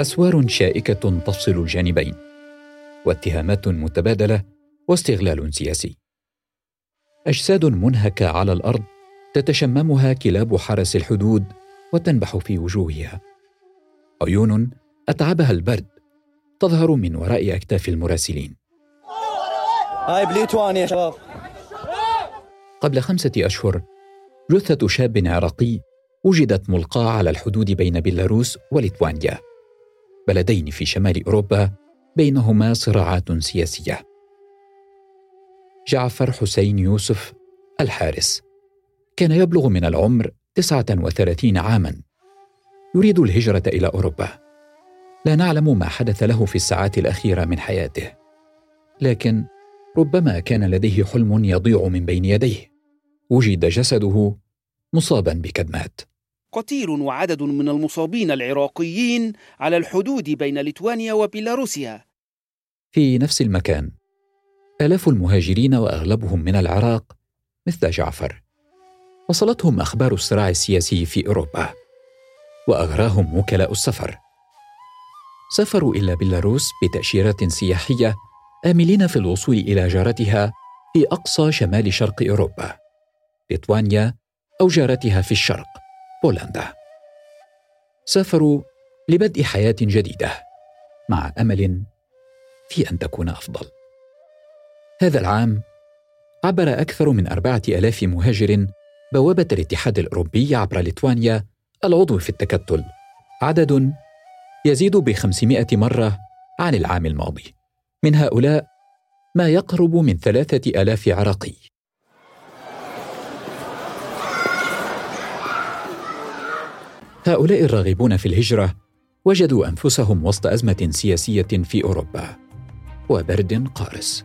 أسوار شائكة تفصل الجانبين واتهامات متبادلة واستغلال سياسي. أجساد منهكة على الأرض تتشممها كلاب حرس الحدود وتنبح في وجوهها. عيون أتعبها البرد تظهر من وراء أكتاف المراسلين. هاي بليتوانيا شباب. قبل خمسة أشهر جثة شاب عراقي وجدت ملقاة على الحدود بين بيلاروس وليتوانيا. بلدين في شمال أوروبا بينهما صراعات سياسية. جعفر حسين يوسف الحارس. كان يبلغ من العمر 39 عاما. يريد الهجرة إلى أوروبا. لا نعلم ما حدث له في الساعات الأخيرة من حياته. لكن ربما كان لديه حلم يضيع من بين يديه. وجد جسده مصابا بكدمات. قتيل وعدد من المصابين العراقيين على الحدود بين ليتوانيا وبيلاروسيا. في نفس المكان آلاف المهاجرين وأغلبهم من العراق مثل جعفر. وصلتهم أخبار الصراع السياسي في أوروبا وأغراهم وكلاء السفر. سافروا إلى بيلاروس بتأشيرات سياحية آملين في الوصول إلى جارتها في أقصى شمال شرق أوروبا ليتوانيا أو جارتها في الشرق. بولندا. سافروا لبدء حياة جديدة مع أمل في أن تكون أفضل. هذا العام عبر أكثر من أربعة ألاف مهاجر بوابة الاتحاد الأوروبي عبر ليتوانيا العضو في التكتل. عدد يزيد بخمسمائة مرة عن العام الماضي. من هؤلاء ما يقرب من ثلاثة آلاف عراقي. هؤلاء الراغبون في الهجرة وجدوا أنفسهم وسط أزمة سياسية في أوروبا وبرد قارس.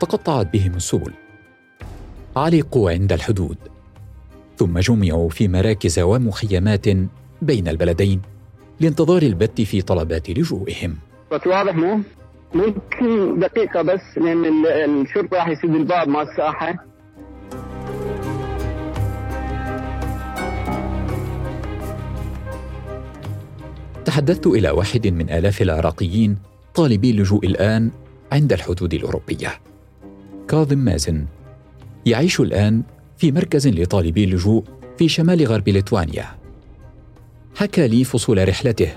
تقطعت بهم السبل. علقوا عند الحدود. ثم جمعوا في مراكز ومخيمات بين البلدين لانتظار البت في طلبات لجوئهم. واضح مو؟ ممكن دقيقة بس لأن الشرطة راح يسد الباب مال الساحة. تحدثت إلى واحد من آلاف العراقيين طالبي اللجوء الآن عند الحدود الأوروبية. كاظم مازن. يعيش الآن في مركز لطالبي اللجوء في شمال غرب ليتوانيا. حكى لي فصول رحلته.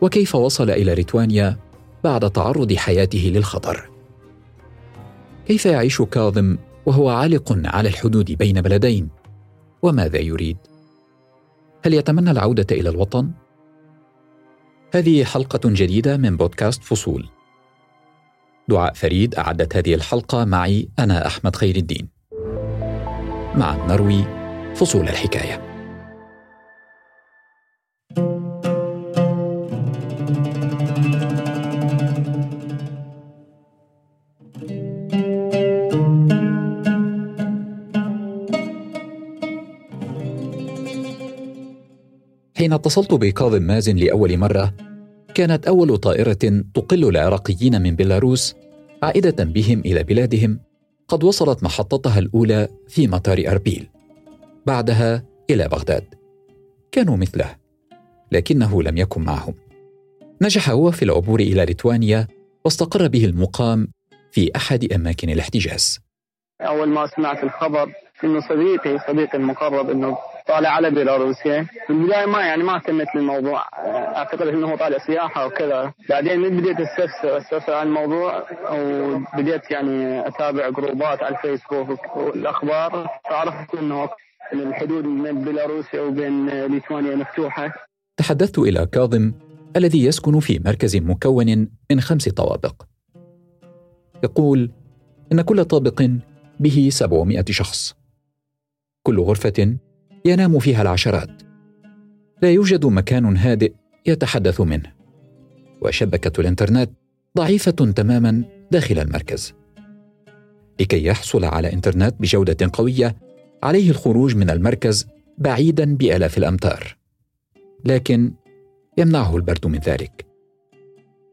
وكيف وصل إلى ليتوانيا بعد تعرض حياته للخطر. كيف يعيش كاظم وهو عالق على الحدود بين بلدين؟ وماذا يريد؟ هل يتمنى العودة إلى الوطن؟ هذه حلقة جديدة من بودكاست فصول. دعاء فريد أعدت هذه الحلقة معي أنا أحمد خير الدين. مع نروي فصول الحكاية. حين اتصلت بكاظم مازن لأول مرة كانت أول طائرة تقل العراقيين من بيلاروس عائدة بهم إلى بلادهم قد وصلت محطتها الأولى في مطار أربيل. بعدها إلى بغداد. كانوا مثله لكنه لم يكن معهم. نجح هو في العبور إلى ليتوانيا واستقر به المقام في أحد أماكن الاحتجاز. أول ما سمعت الخبر إنه صديقي صديقي المقرب إنه طالع على بيلاروسيا. في البداية ما يعني ما اهتمت للموضوع أعتقد إنه طالع سياحة وكذا. بعدين من بديت استفسر أستفسر عن الموضوع وبديت يعني أتابع جروبات على الفيسبوك والأخبار. فعرفت إنه الحدود بين بيلاروسيا وبين ليتوانيا مفتوحة. تحدثت إلى كاظم الذي يسكن في مركز مكون من خمس طوابق. يقول إن كل طابق به 700 شخص. كل غرفة ينام فيها العشرات. لا يوجد مكان هادئ يتحدث منه. وشبكة الإنترنت ضعيفة تماما داخل المركز. لكي يحصل على إنترنت بجودة قوية عليه الخروج من المركز بعيدا بآلاف الأمتار. لكن يمنعه البرد من ذلك.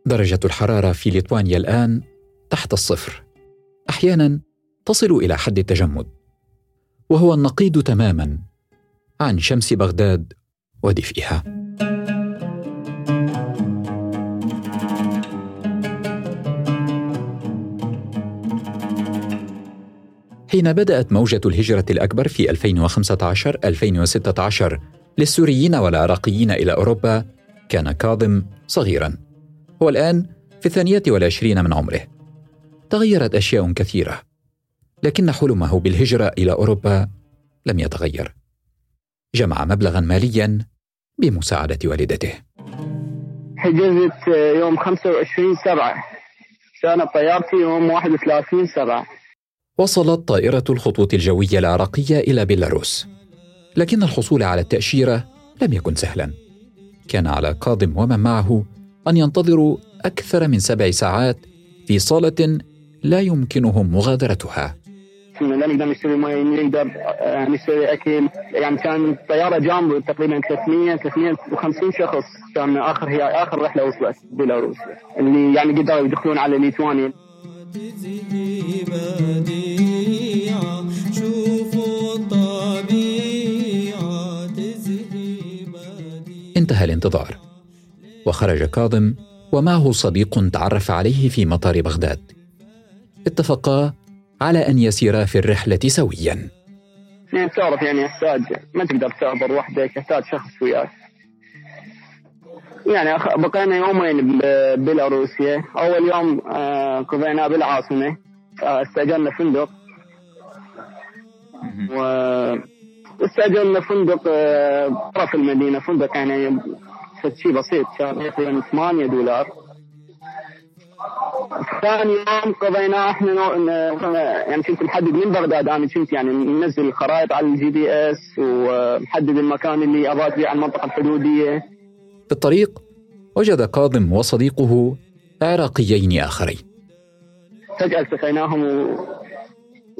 درجة الحرارة في ليتوانيا الآن تحت الصفر. أحيانا تصل إلى حد التجمد. وهو النقيض تماما عن شمس بغداد ودفئها. حين بدأت موجة الهجرة الأكبر في 2015-2016 للسوريين والعراقيين إلى أوروبا كان كاظم صغيرا. هو الآن في الثانية والعشرين من عمره. تغيرت أشياء كثيرة لكن حلمه بالهجرة إلى أوروبا لم يتغير. جمع مبلغا ماليا بمساعدة والدته. حجزت يوم 25 سبعة. كانت طيارتي يوم 31 سبعة. وصلت طائرة الخطوط الجوية العراقية إلى بيلاروس. لكن الحصول على التأشيرة لم يكن سهلا. كان على كاظم ومن معه أن ينتظروا أكثر من سبع ساعات في صالة لا يمكنهم مغادرتها. لا نقدر نشتري مي نقدر آه، نشتري أكل. يعني كان الطياره جامبو تقريبا 300 350 شخص. كان آخر هي آخر رحلة وصلت بيلاروس. اللي يعني قدروا يدخلون على ليتوانيا. انتهى الانتظار. وخرج كاظم ومعه صديق تعرف عليه في مطار بغداد. اتفقا على أن يسيرا في الرحلة سويا. يعني تعرف يعني يحتاج ما تقدر تعبر وحدك يحتاج شخص وياك. يعني بقينا يومين ببيلاروسيا. أول يوم آه، قضيناه بالعاصمة آه، استاجرنا فندق و استاجرنا فندق آه، طرف المدينة. فندق يعني شيء بسيط كان تقريبا 8 دولار. ثاني يوم قضيناه إحنا يعني كنت محدد من بغداد أنا كنت يعني منزل الخرائط على ال GPS ومحدد المكان اللي أبغى فيه على المنطقة الحدودية. في الطريق وجد كاظم وصديقه عراقيين آخرين. فجأة التقيناهم و...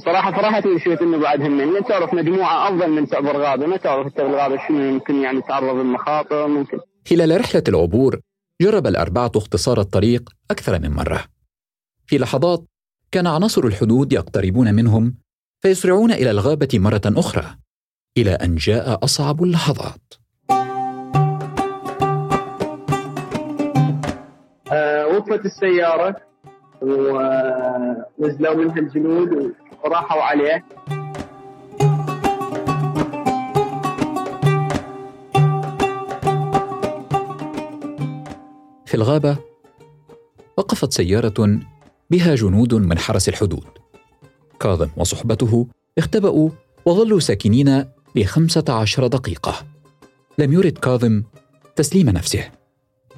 صراحة فرحت من شفت إنه بعدهم من تعرف مجموعة أفضل من تعبر غابة ما تعرف انت بالغابة شنو يمكن يعني تعرض للمخاطر ممكن. خلال رحلة العبور جرب الأربعة اختصار الطريق أكثر من مرة. في لحظات كان عناصر الحدود يقتربون منهم فيسرعون إلى الغابة مرة أخرى إلى أن جاء أصعب اللحظات. أه وقفت السيارة ونزلوا منها الجنود وراحوا عليه في الغابة وقفت سيارة بها جنود من حرس الحدود. كاظم وصحبته اختبأوا وظلوا ساكنين لخمسة عشر دقيقة. لم يرد كاظم تسليم نفسه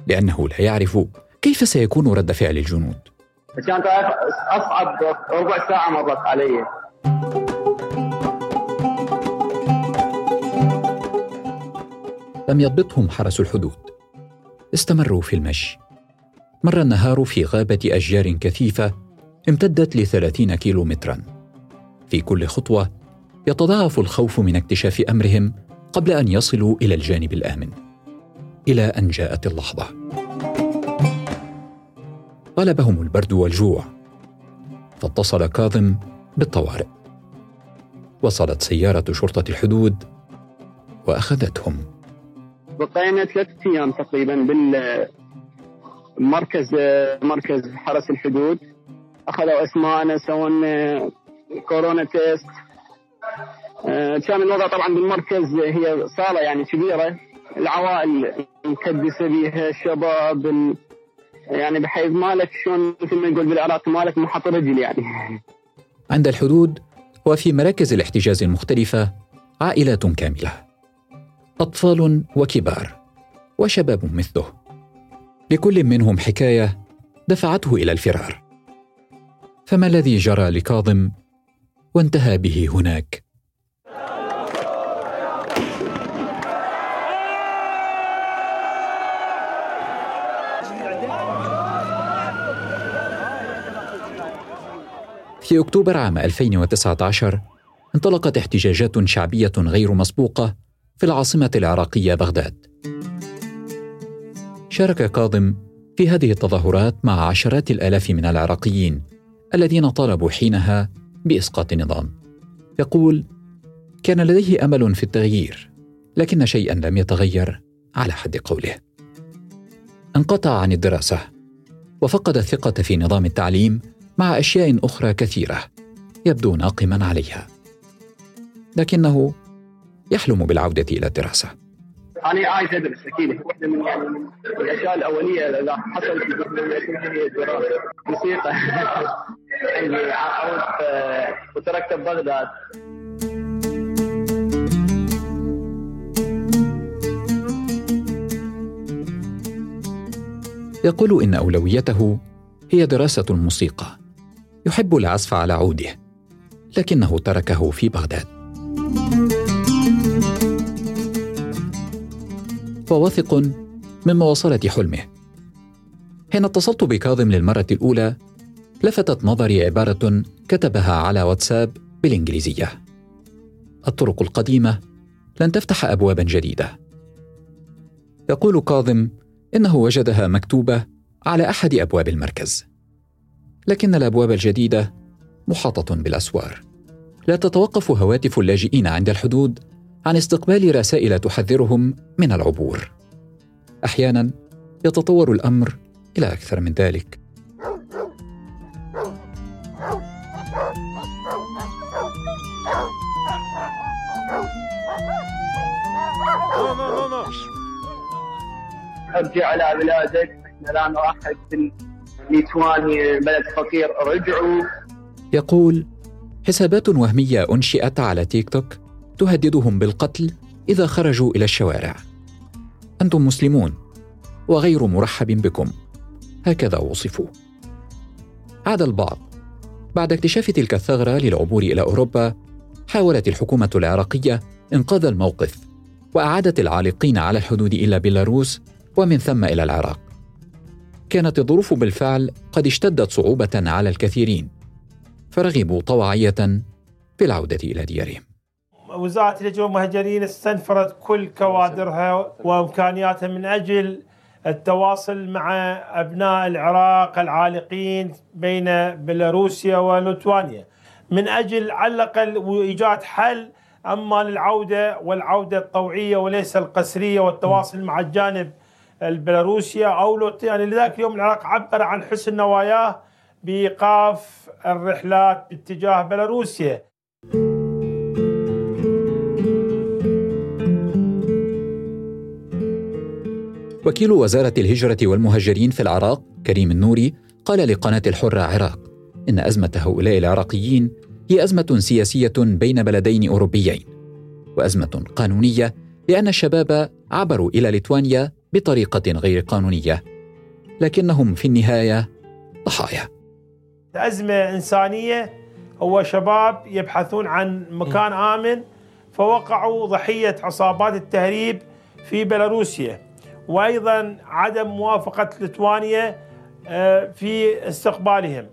لأنه لا يعرف كيف سيكون رد فعل الجنود. كانت أصعب ربع ساعة مرت علي. لم يضبطهم حرس الحدود. استمروا في المشي. مر النهار في غابة أشجار كثيفة امتدت لثلاثين كيلو مترا في كل خطوة يتضاعف الخوف من اكتشاف أمرهم قبل أن يصلوا إلى الجانب الآمن. إلى أن جاءت اللحظة. غلبهم البرد والجوع. فاتصل كاظم بالطوارئ. وصلت سيارة شرطة الحدود وأخذتهم. بقينا ثلاثة أيام تقريبا بالمركز مركز حرس الحدود. أخذوا اسماءنا سووا كورونا تيست. كان الوضع طبعا بالمركز هي صالة يعني كبيرة. العوائل مكدسة بها الشباب يعني بحيث مالك شلون مثل ما نقول بالعراق مالك محط رجل يعني. عند الحدود وفي مراكز الاحتجاز المختلفة عائلات كاملة. أطفال وكبار وشباب مثله. لكل منهم حكاية دفعته إلى الفرار. فما الذي جرى لكاظم وانتهى به هناك؟ في أكتوبر عام 2019 انطلقت احتجاجات شعبية غير مسبوقة في العاصمة العراقية بغداد. شارك كاظم في هذه التظاهرات مع عشرات الآلاف من العراقيين الذين طالبوا حينها بإسقاط النظام. يقول: كان لديه أمل في التغيير، لكن شيئا لم يتغير على حد قوله. انقطع عن الدراسة، وفقد الثقة في نظام التعليم مع أشياء أخرى كثيرة، يبدو ناقما عليها لكنه يحلم بالعودة إلى الدراسة. أنا عايز أدرس أكيد. واحدة من يعني من الأشياء الأولية اللي حصلت في هي الدراسه موسيقى. يعني عودت وتركت بغداد. يقول إن أولويته هي دراسة الموسيقى. يحب العزف على عوده لكنه تركه في بغداد. وواثق من مواصلة حلمه. حين اتصلت بكاظم للمرة الأولى لفتت نظري عبارة كتبها على واتساب بالإنجليزية. الطرق القديمة لن تفتح ابوابا جديدة. يقول كاظم إنه وجدها مكتوبة على أحد أبواب المركز. لكن الأبواب الجديدة محاطة بالأسوار. لا تتوقف هواتف اللاجئين عند الحدود عن استقبال رسائل تحذرهم من العبور. أحيانا يتطور الأمر إلى أكثر من ذلك. ارجع على بلادك إحنا لا نرحب بالليتوانيا بلد فقير. رجعوا يقول حسابات وهمية أنشئت على تيك توك تهددهم بالقتل إذا خرجوا إلى الشوارع. أنتم مسلمون وغير مرحب بكم. هكذا وصفوا. عاد البعض. بعد اكتشاف تلك الثغرة للعبور إلى أوروبا حاولت الحكومة العراقية إنقاذ الموقف وأعادت العالقين على الحدود إلى بيلاروس ومن ثم إلى العراق. كانت الظروف بالفعل قد اشتدت صعوبة على الكثيرين فرغبوا طوعيه في العودة إلى ديارهم. وزارة الهجره والمهاجرين استنفرت كل كوادرها وإمكانياتها من أجل التواصل مع أبناء العراق العالقين بين بيلاروسيا وليتوانيا من أجل على الأقل ايجاد حل أما للعودة والعودة الطوعية وليس القسرية والتواصل مع الجانب البيلاروسيا أو يعني لذلك اليوم العراق عبر عن حسن نواياه بإيقاف الرحلات باتجاه بيلاروسيا. وكيل وزارة الهجرة والمهاجرين في العراق كريم النوري قال لقناة الحرة عراق إن أزمة هؤلاء العراقيين هي أزمة سياسية بين بلدين أوروبيين وأزمة قانونية لأن الشباب عبروا إلى ليتوانيا بطريقة غير قانونية لكنهم في النهاية ضحايا. أزمة إنسانية هو شباب يبحثون عن مكان آمن فوقعوا ضحية عصابات التهريب في بيلاروسيا. وأيضا عدم موافقة ليتوانيا آه، في استقبالهم.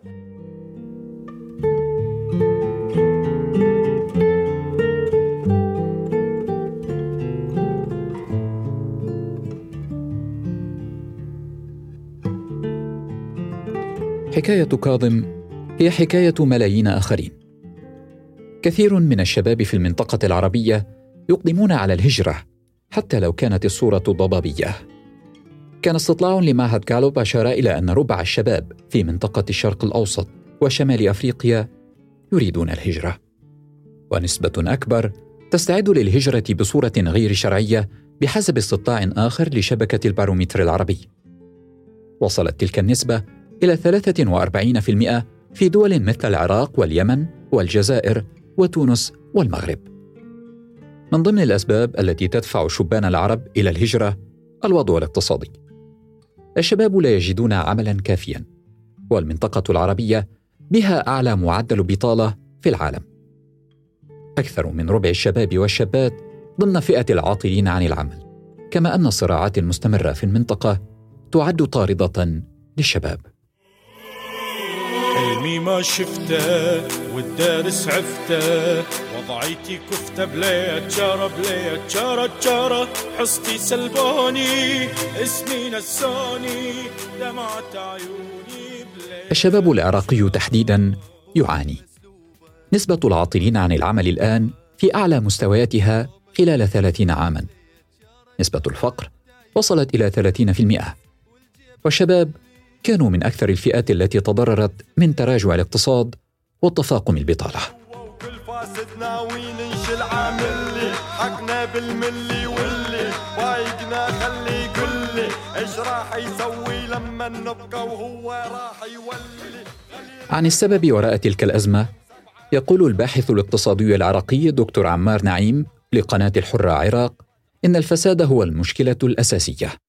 حكاية كاظم هي حكاية ملايين آخرين. كثير من الشباب في المنطقة العربية يقدمون على الهجرة حتى لو كانت الصورة ضبابية. كان استطلاع لمعهد جالوب أشار إلى أن ربع الشباب في منطقة الشرق الأوسط وشمال أفريقيا يريدون الهجرة. ونسبة أكبر تستعد للهجرة بصورة غير شرعية بحسب استطلاع آخر لشبكة البارومتر العربي. وصلت تلك النسبة إلى 43% في دول مثل العراق واليمن والجزائر وتونس والمغرب. من ضمن الأسباب التي تدفع شبان العرب إلى الهجرة الوضع الاقتصادي. الشباب لا يجدون عملا كافيا، والمنطقة العربية بها أعلى معدل بطالة في العالم. أكثر من ربع الشباب والشابات ضمن فئة العاطلين عن العمل، كما أن الصراعات المستمرة في المنطقة تعد طاردة للشباب. حلمي ما شفته والدارس عفته. وضعيتي كفته بليت جارة بليت جارة جارة. حصتي سلبوني اسمي نسوني. دمعت عيوني الشباب العراقي تحديدا يعاني. نسبة العاطلين عن العمل الآن في أعلى مستوياتها خلال ثلاثين عاما. نسبة الفقر وصلت إلى ثلاثين في المئة. والشباب كانوا من أكثر الفئات التي تضررت من تراجع الاقتصاد والتفاقم البطالة. وكل فاسد ناوي ننشل عاملي حقنا بالملي واللي وايقنا خلي قلي إيش راح يسوي لما نبقى وهو راح يولي؟ عن السبب وراء تلك الأزمة يقول الباحث الاقتصادي العراقي دكتور عمار نعيم لقناة الحرة عراق إن الفساد هو المشكلة الأساسية.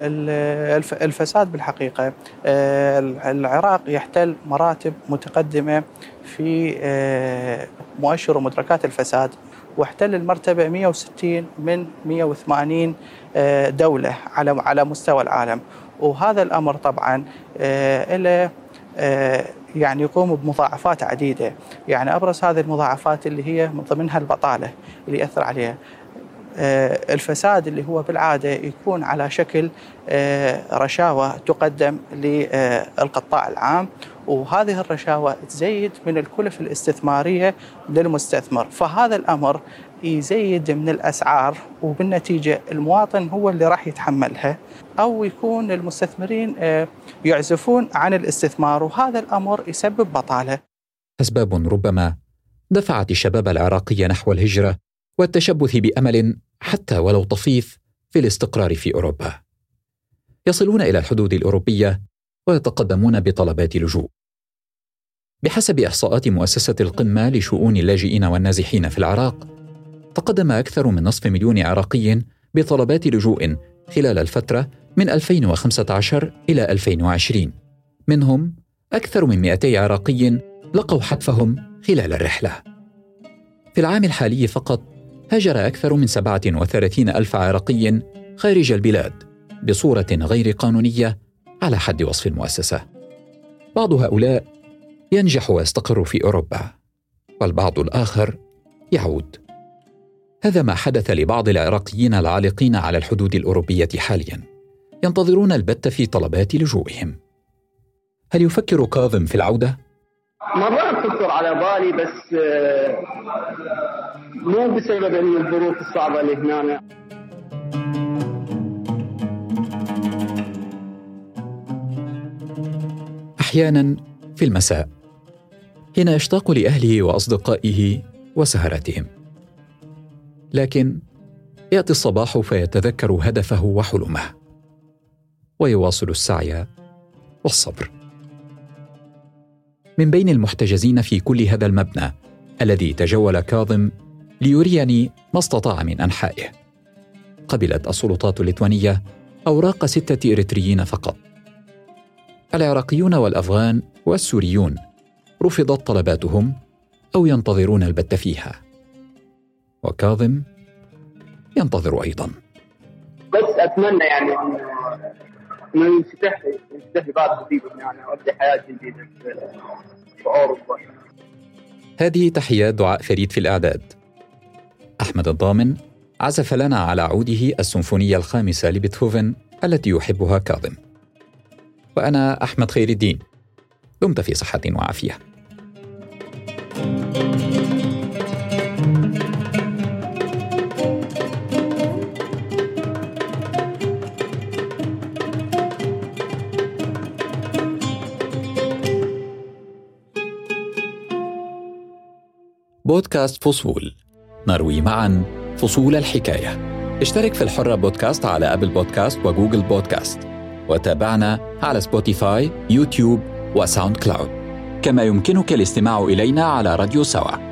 الفساد بالحقيقة. آه، العراق يحتل مراتب متقدمة في آه، مؤشر ومدركات الفساد واحتل المرتبة 160 من 180 آه، دولة على على مستوى العالم. وهذا الأمر طبعا له يعني يقوم بمضاعفات عديدة. يعني أبرز هذه المضاعفات اللي هي من ضمنها البطالة اللي يأثر عليها. الفساد اللي هو بالعادة يكون على شكل آه، رشاوى تقدم للقطاع العام وهذه الرشاوى تزيد من الكلف الاستثمارية للمستثمر فهذا الأمر يزيد من الأسعار وبالنتيجة المواطن هو اللي راح يتحملها أو يكون المستثمرين آه، يعزفون عن الاستثمار وهذا الأمر يسبب بطالة. أسباب ربما دفعت الشباب العراقي نحو الهجرة والتشبث بأمل حتى ولو طفيف في الاستقرار في أوروبا. يصلون إلى الحدود الأوروبية ويتقدمون بطلبات لجوء. بحسب إحصاءات مؤسسة القمة لشؤون اللاجئين والنازحين في العراق، تقدم أكثر من نصف مليون عراقي بطلبات لجوء خلال الفترة من 2015 إلى 2020. منهم أكثر من 200 عراقي لقوا حتفهم خلال الرحلة. في العام الحالي فقط هاجر أكثر من 37 ألف عراقي خارج البلاد بصورة غير قانونية على حد وصف المؤسسة. بعض هؤلاء ينجح ويستقر في أوروبا والبعض الآخر يعود. هذا ما حدث لبعض العراقيين العالقين على الحدود الأوروبية حاليا ينتظرون البت في طلبات لجوئهم. هل يفكر كاظم في العودة؟ مرات تخطر على بالي بس آه، مو بسبب الظروف الصعبة اللي هنا أحيانا في المساء حين يشتاق لأهله وأصدقائه وسهراتهم. لكن يأتي الصباح فيتذكر هدفه وحلمه ويواصل السعي والصبر. من بين المحتجزين في كل هذا المبنى الذي تجول كاظم ليريني ما استطاع من أنحائه. قبلت السلطات الليتوانية أوراق ستة إريتريين فقط. العراقيون والأفغان والسوريون رفضت طلباتهم أو ينتظرون البت فيها. وكاظم ينتظر أيضا. بس أتمنى يعني إنه ينفتح ينفتح لي باب جديد يعني حياة جديدة في أوروبا. هذه تحيات دعاء فريد في الأعداد. أحمد الضامن عزف لنا على عوده السيمفونية الخامسة لبيتهوفن التي يحبها كاظم. وأنا أحمد خير الدين. دمت في صحة وعافية. بودكاست فصول نروي معا فصول الحكاية. اشترك في الحرة بودكاست على Apple Podcast و Google Podcast. وتابعنا على Spotify YouTube و SoundCloud. كما يمكنك الاستماع إلينا على راديو سوا.